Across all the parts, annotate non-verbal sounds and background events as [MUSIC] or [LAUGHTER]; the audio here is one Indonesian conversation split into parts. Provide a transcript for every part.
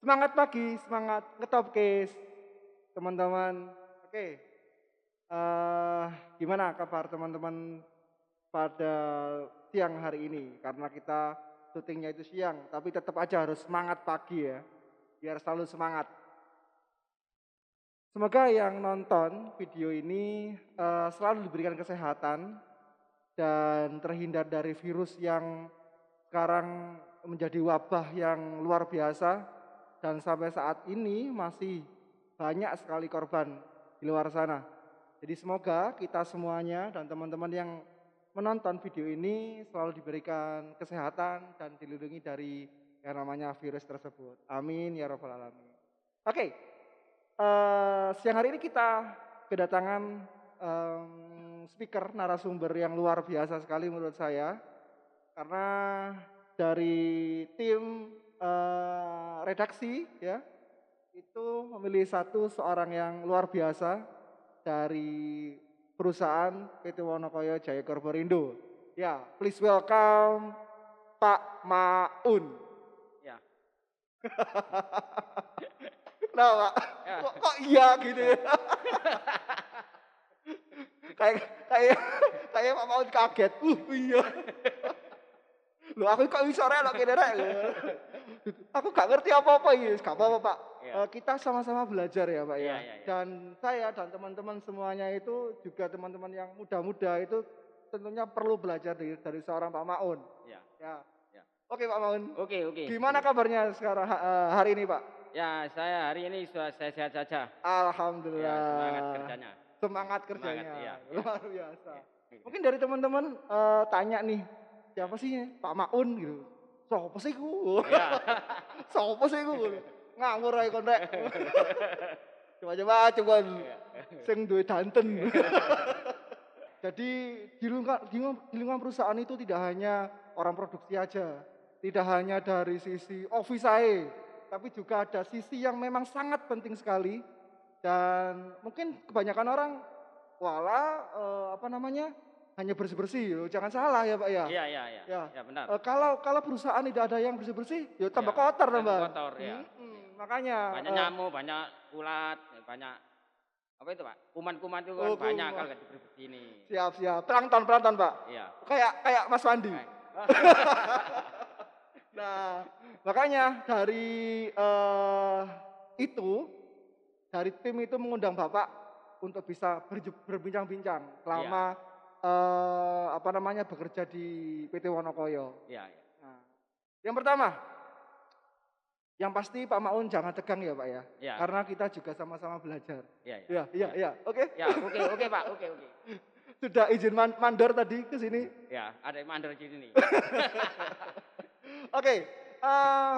Semangat pagi, semangat ngetop case. Teman-teman, oke. Eh, gimana kabar teman-teman pada siang hari ini? Karena kita syutingnya itu siang, tapi tetap aja harus semangat pagi ya. Biar selalu semangat. Semoga yang nonton video ini eh, selalu diberikan kesehatan dan terhindar dari virus yang sekarang menjadi wabah yang luar biasa dan sampai saat ini masih banyak sekali korban di luar sana. Jadi semoga kita semuanya dan teman-teman yang menonton video ini selalu diberikan kesehatan dan dilindungi dari yang namanya virus tersebut. Amin ya robbal alamin. Oke, uh, siang hari ini kita kedatangan um, speaker narasumber yang luar biasa sekali menurut saya karena dari tim uh, redaksi ya itu memilih satu seorang yang luar biasa dari perusahaan PT Wonokoyo Jaya Korborindo. Ya, please welcome Pak Maun. Ya. [LAUGHS] nah, Pak. Ya. Kok, kok iya gitu ya? [LAUGHS] kayak kayak kayak Pak Maun kaget. Uh, iya. Loh aku kok bisa rek kene rek. Aku gak ngerti apa-apa ya, gak apa-apa Pak. Ya. Uh, kita sama-sama belajar ya Pak ya. ya, ya, ya. Dan saya dan teman-teman semuanya itu juga teman-teman yang muda-muda itu tentunya perlu belajar dari, dari seorang Pak Maun. Ya. ya. ya. Oke Pak Maun. Oke oke. Gimana kabarnya sekarang uh, hari ini Pak? Ya saya hari ini sudah sehat saja. Alhamdulillah. Ya, semangat kerjanya. Semangat kerjanya. Semangat, ya. Luar biasa. Ya. Mungkin dari teman-teman uh, tanya nih, siapa sih Pak Maun gitu. Sopo sih ku? Ya. Sopo sih ku? Ngawur ae kon rek. [LAUGHS] Coba-coba coba sing duwe danten. [LAUGHS] Jadi di lingkungan, di lingkungan perusahaan itu tidak hanya orang produksi aja, tidak hanya dari sisi office saya, tapi juga ada sisi yang memang sangat penting sekali dan mungkin kebanyakan orang wala eh, apa namanya hanya bersih-bersih loh. Jangan salah ya Pak ya. Iya, iya, iya. Ya, ya benar. E, kalau kalau perusahaan tidak ada yang bersih-bersih, ya tambah ya, kotor tambah. Kotor ya. Hmm, hmm, makanya banyak uh, nyamuk, banyak ulat, banyak apa itu Pak? Kuman-kuman itu kan oh, banyak kalau di ini. Siap, siap. Plankton, plankton Pak. Iya. Kayak kayak Mas Wandi. [LAUGHS] nah, makanya dari uh, itu dari tim itu mengundang Bapak untuk bisa berbincang-bincang selama ya uh, apa namanya bekerja di PT Wonokoyo. Iya. Ya. Nah, yang pertama, yang pasti Pak Maun jangan tegang ya Pak ya, ya. karena kita juga sama-sama belajar. Iya, iya, iya, ya. oke. Ya, oke, oke Pak, oke, oke. [LAUGHS] Sudah izin man mandor tadi ke sini? Ya, ada mandor di sini. [LAUGHS] oke, uh,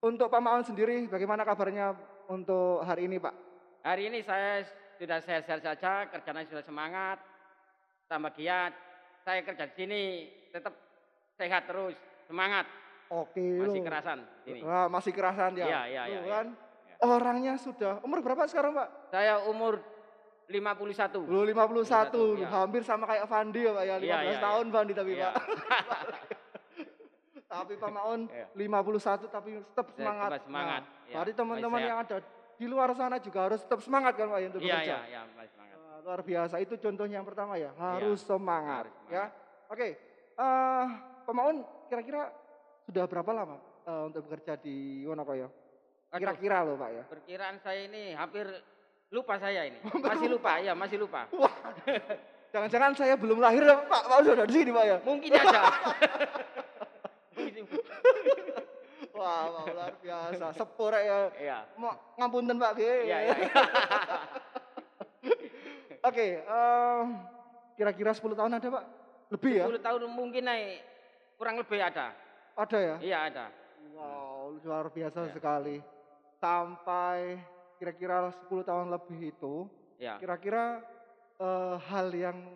untuk Pak Maun sendiri, bagaimana kabarnya untuk hari ini Pak? Hari ini saya sudah sehat-sehat saja, kerjanya sudah semangat, tambah giat. Saya kerja di sini tetap sehat terus, semangat. Oke. Masih kerasan sini. Wah, masih kerasan ya. Iya, iya, iya. Kan? Ya. Orangnya sudah umur berapa sekarang, Pak? Saya umur 51. Lu 51, 51 ya. hampir sama kayak Fandi ya, Pak ya. 15 ya, ya, tahun ya. Fandi tapi, ya. Pak. [LAUGHS] tapi Pak Maun ya. 51 tapi tetap semangat. Tetap semangat. Nah, ya. Tadi teman-teman yang ada di luar sana juga harus tetap semangat kan Pak ya untuk ya, bekerja. Iya, iya, semangat. Luar biasa. Itu contohnya yang pertama ya, harus ya, semangat, semangat. ya. Oke. Okay. Uh, eh, Pak Maun kira-kira sudah berapa lama uh, untuk bekerja di Wonokoyo? Kira-kira loh Pak ya. Perkiraan saya ini hampir lupa saya ini. [LAUGHS] Masih lupa, ya masih lupa. [LAUGHS] Wah. Jangan-jangan saya belum lahir Pak, Pak sudah di sini Pak ya? Mungkin aja. [LAUGHS] Wah, wah luar biasa. Sepur ya. Iya. Mau ngapunten Pak G. Iya, iya. Oke, um, kira-kira 10 tahun ada Pak? Lebih 10 ya? 10 tahun mungkin naik kurang lebih ada. Ada ya? Iya ada. Wow, luar biasa ya. sekali. Sampai kira-kira 10 tahun lebih itu, ya. kira-kira uh, hal yang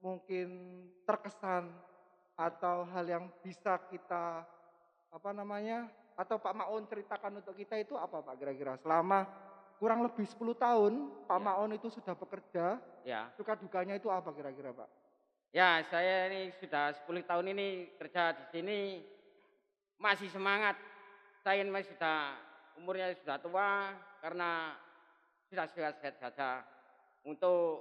mungkin terkesan atau hal yang bisa kita apa namanya atau Pak Maun ceritakan untuk kita itu apa Pak kira-kira selama kurang lebih 10 tahun Pak ya. Maun itu sudah bekerja ya. suka dukanya itu apa kira-kira Pak? Ya saya ini sudah 10 tahun ini kerja di sini masih semangat saya ini sudah umurnya sudah tua karena sudah sehat-sehat saja untuk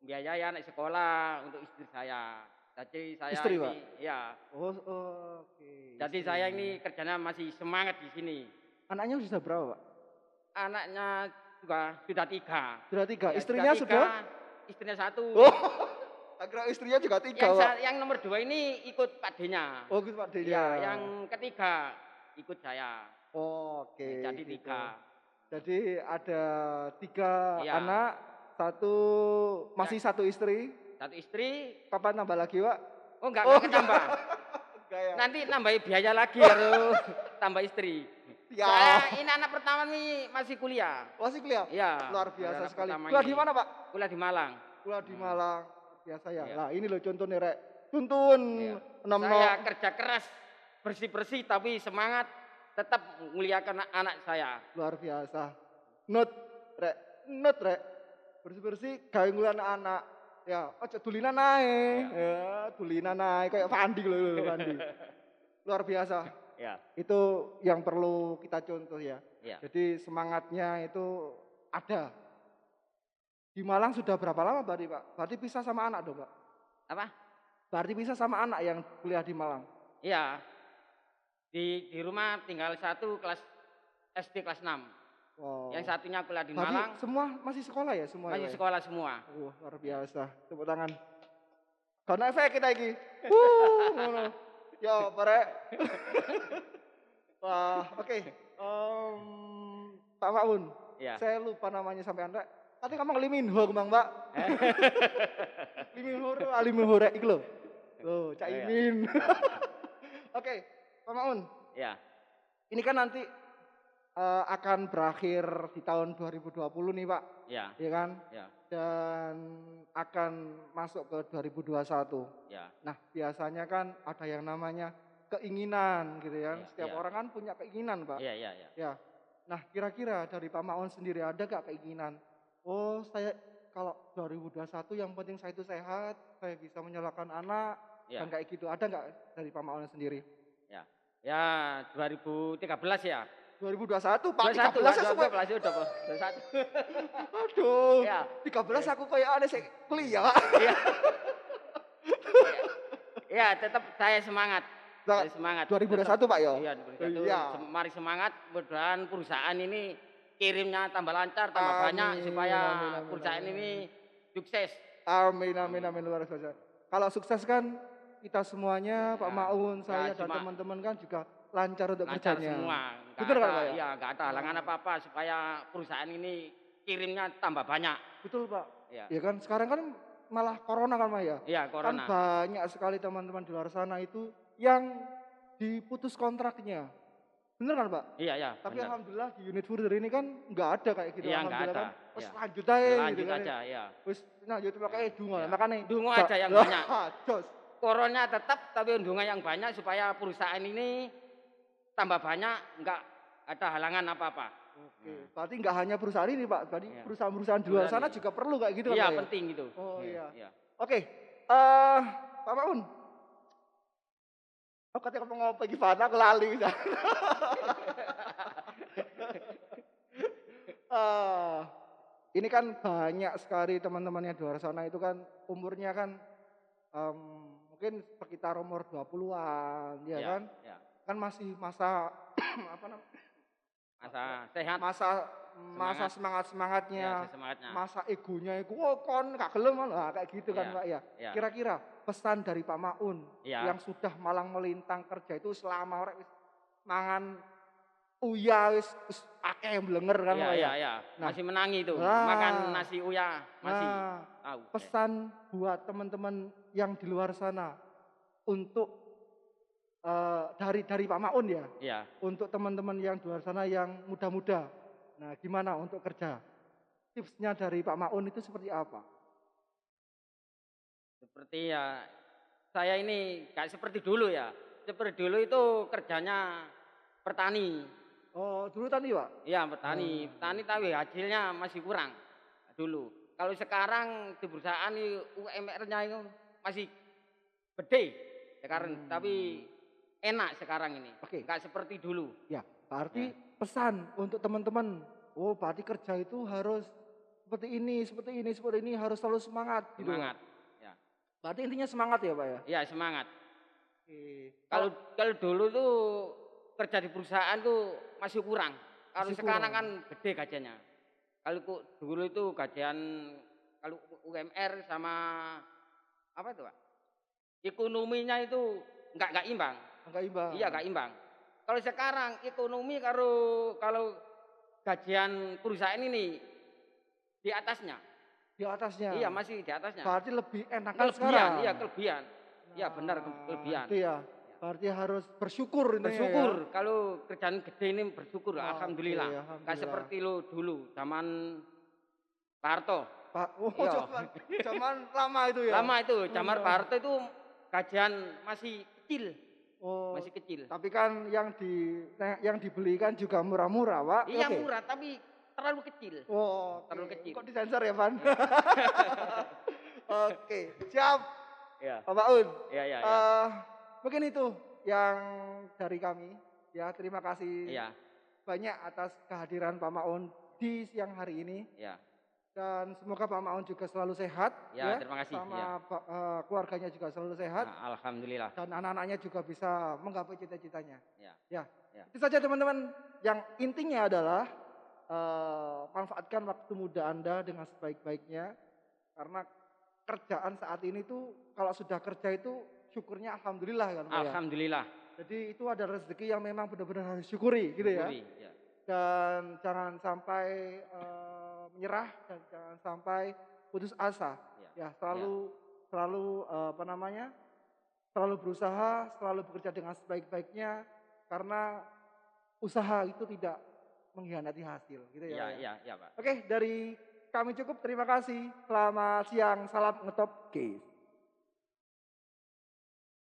biayai anak sekolah untuk istri saya. Jadi saya Istri, ini Pak? ya. Oh, oh, oke. Jadi Istri. saya ini kerjanya masih semangat di sini. Anaknya sudah berapa, Pak? Anaknya juga sudah tiga. Sudah tiga. Ya, Istrinya tiga, sudah? Istrinya satu. Oh, [LAUGHS] akhirnya istrinya juga tiga, yang, Pak. yang nomor dua ini ikut Pak D-nya. Oh, gitu Pak D. Ya, yang ketiga ikut saya. Oh, Oke. Jadi gitu. tiga. Jadi ada tiga Iya. anak, satu masih satu istri. Satu istri, Kapan nambah lagi, Pak? oh enggak, Oh, enggak. [LAUGHS] Enggak ya? Nanti nambahi biaya lagi harus [LAUGHS] tambah istri. Ya. Saya ini anak pertama nih masih kuliah. Masih kuliah? Iya. Luar biasa anak sekali. Kuliah di mana, Pak? Kuliah di Malang. Kuliah di Malang. Biasa ya. Nah, ini loh contohnya, Rek. Tuntun. Iya. Enam Saya kerja keras, bersih-bersih tapi semangat tetap muliakan anak saya. luar biasa. Not, Rek. Not, Rek. Bersih-bersih gawe anak-anak. Ya, aja dulinan ae. Iya. Ya, dulinan ae kayak Fandi loh, loh, Fandi. [LAUGHS] Luar biasa. Ya, Itu yang perlu kita contoh ya. ya. Jadi semangatnya itu ada. Di Malang sudah berapa lama berarti Pak? Berarti pisah sama anak dong Pak? Apa? Berarti pisah sama anak yang kuliah di Malang? Iya. Di di rumah tinggal satu kelas SD kelas 6. Wow. Yang satunya kuliah di Berarti Malang, semua masih sekolah ya semua? masih ya, Pak, ya? sekolah semua. Wah, luar biasa. Tepuk tangan. Karena efek kita iki. Wuh. Ya, barek. [LAUGHS] Wah, oke. Pak Maun, Iya. saya lupa namanya sampai anda. Tadi kamu ngeliminho kembang, Mbak. Liminho, [LAUGHS] Liminho rek iku lho. Loh, Cak Oh, iya. Imin. [LAUGHS] Oke, Pak Maun. Ya, Ini kan nanti eh, akan berakhir di tahun 2020 nih, Pak. ya, Ya kan? ya, dan akan masuk ke 2021. ya. Nah, biasanya kan ada yang namanya keinginan gitu ya. Iya, Setiap iya. orang kan punya keinginan, Pak. Iya, iya, iya. Ya. Nah, kira-kira dari Pak Maun sendiri ada gak keinginan? Oh, saya kalau 2021 yang penting saya itu sehat, saya bisa menyalakan anak, Ya. dan kayak gitu. Ada nggak dari Pak Maun sendiri? Ya, 2013 ya. 2021, Pak 13 ya 21, Pak, semua. 12 udah, Pak. 21. Aduh, Ya. 13 aku kayak ada sih kuliah, Pak. Iya. Ya, tetap saya semangat. Saya semangat. 2021, Pak ya? Iya, 2021. Iya. Mari semangat, mudah-mudahan perusahaan ini kirimnya tambah lancar, tambah Amin, banyak supaya amin, amin, perusahaan amin. ini sukses. Amin amin amin luar biasa. Kalau sukses kan kita semuanya Pak Ya, Maun, ya, saya dan cuma- teman-teman kan juga lancar untuk Lancar kerjanya. semua. Nggak Betul kan, ada- Pak, ya? Iya, nggak ada halangan apa-apa supaya perusahaan ini kirimnya tambah banyak. Betul Pak. Iya. Ya kan sekarang kan malah corona kan Pak ya. Iya, Kan corona. banyak sekali teman-teman di luar sana itu yang diputus kontraknya. Bener kan Pak? Iya, iya. Tapi benar. alhamdulillah di unit further ini kan nggak ada kayak gitu. Iya, nggak ada. kan. Terus Iya. lanjut aja lanjut gitu kan. aja, ya. Terus lanjut pakai dungo Iya. makanya. Dungo Ja- aja yang banyak. [LAUGHS] Jos. Koronnya tetap tapi undungan yang banyak supaya perusahaan ini tambah banyak, nggak ada halangan apa-apa. Oke, berarti nggak hanya perusahaan ini Pak, berarti Iya. perusahaan-perusahaan di luar sana ini. juga perlu kayak gitu kan Iya, Pak ya? penting itu. Oh, Hmm, iya. Oke, eh Pak Maun. Oh, katanya kamu ngopi gimana, aku lali bisa. [LAUGHS] Eh, ini kan banyak sekali teman-teman yang di luar sana itu kan umurnya kan em, mungkin sekitar umur 20-an, ya Iya, kan? iya. Kan masih masa [CLEARS THROAT] apa namanya? Masa sehat, Masa masa semangat-semangatnya. ya, semangatnya. masa egonya itu oh kon gak gelem lah kayak gitu kan Iya, Pak ya. iya. Kira-kira pesan dari Pak Maun Iya. yang sudah malang melintang kerja itu selama orang mangan uya wis wis akeh yang blenger kan Iya, Pak iya, ya. Nah. Masih menangi itu. Nah. Makan nasi uya masih Nah, tahu. pesan buat teman-teman yang di luar sana untuk eh, dari dari Pak Maun ya, Iya. untuk teman-teman yang di luar sana yang muda-muda. Nah, gimana untuk kerja? Tipsnya dari Pak Maun itu seperti apa? Seperti ya saya ini kayak seperti dulu ya. Seperti dulu itu kerjanya petani. Oh, dulu tadi Pak? Iya, petani. Hmm. Petani tapi hasilnya masih kurang dulu. Kalau sekarang di perusahaan UMR-nya itu masih gede sekarang, Hmm. tapi enak sekarang ini. Oke. Enggak seperti dulu. Ya, berarti Ya. pesan untuk teman-teman. Oh, berarti kerja itu harus seperti ini, seperti ini, seperti ini, harus selalu semangat. gitu. Semangat. Berarti intinya semangat ya, Pak ya? Ya, semangat. Oke. Kalau kalau dulu tuh kerja di perusahaan tuh masih kurang. Kalau Masih sekarang kurang. kan gede gajinya. Kalau dulu itu gajian kalau UMR sama apa itu pak? Ekonominya itu nggak nggak imbang. Enggak imbang. Iya nggak imbang. Kalau sekarang ekonomi kalau kalau gajian perusahaan ini di atasnya. Di atasnya. Iya masih di atasnya. Berarti lebih enak kan Kelebihan, sekarang. iya kelebihan. Iya benar Nah, kelebihan. Itu ya. Berarti harus bersyukur ini bersyukur ya. kalau kerjaan gede ini bersyukur Oke, alhamdulillah nggak alhamdulillah. seperti lo dulu zaman Pak Harto Pak, oh, Iya. [LAUGHS] zaman, zaman lama itu ya. lama itu zaman iya. Pak Harto itu gajian masih kecil Oh, masih kecil tapi kan yang di yang dibelikan juga murah-murah, Pak. iya Oke. murah tapi terlalu kecil Oh, Terlalu kecil. Kok disensor ya, Van? [LAUGHS] Oke, siap, ya Pak Un. ya ya ya Eh, mungkin itu yang dari kami. Ya, terima kasih iya banyak atas kehadiran Pak Maun di siang hari ini. ya Dan semoga Pak Maun juga selalu sehat. ya terima kasih Sama ya Pak- eh, keluarganya juga selalu sehat. Nah, alhamdulillah Dan anak-anaknya juga bisa menggapai cita-citanya. ya Ya, Ya. itu saja teman-teman. Yang intinya adalah eh, manfaatkan waktu muda Anda dengan sebaik-baiknya. Karena kerjaan saat ini tuh kalau sudah kerja itu syukurnya alhamdulillah kan Pak ya. alhamdulillah Jadi itu ada rezeki yang memang benar-benar harus syukuri gitu ya. Syukuri, ya. Dan jangan sampai eh, menyerah dan jangan sampai putus asa. Ya. Ya, selalu selalu eh, apa namanya? Selalu berusaha, selalu bekerja dengan sebaik-baiknya karena usaha itu tidak mengkhianati hasil gitu ya. ya Pak ya ya Pak Oke, dari kami cukup. Terima kasih. Selamat siang. Salam ngetop. Case.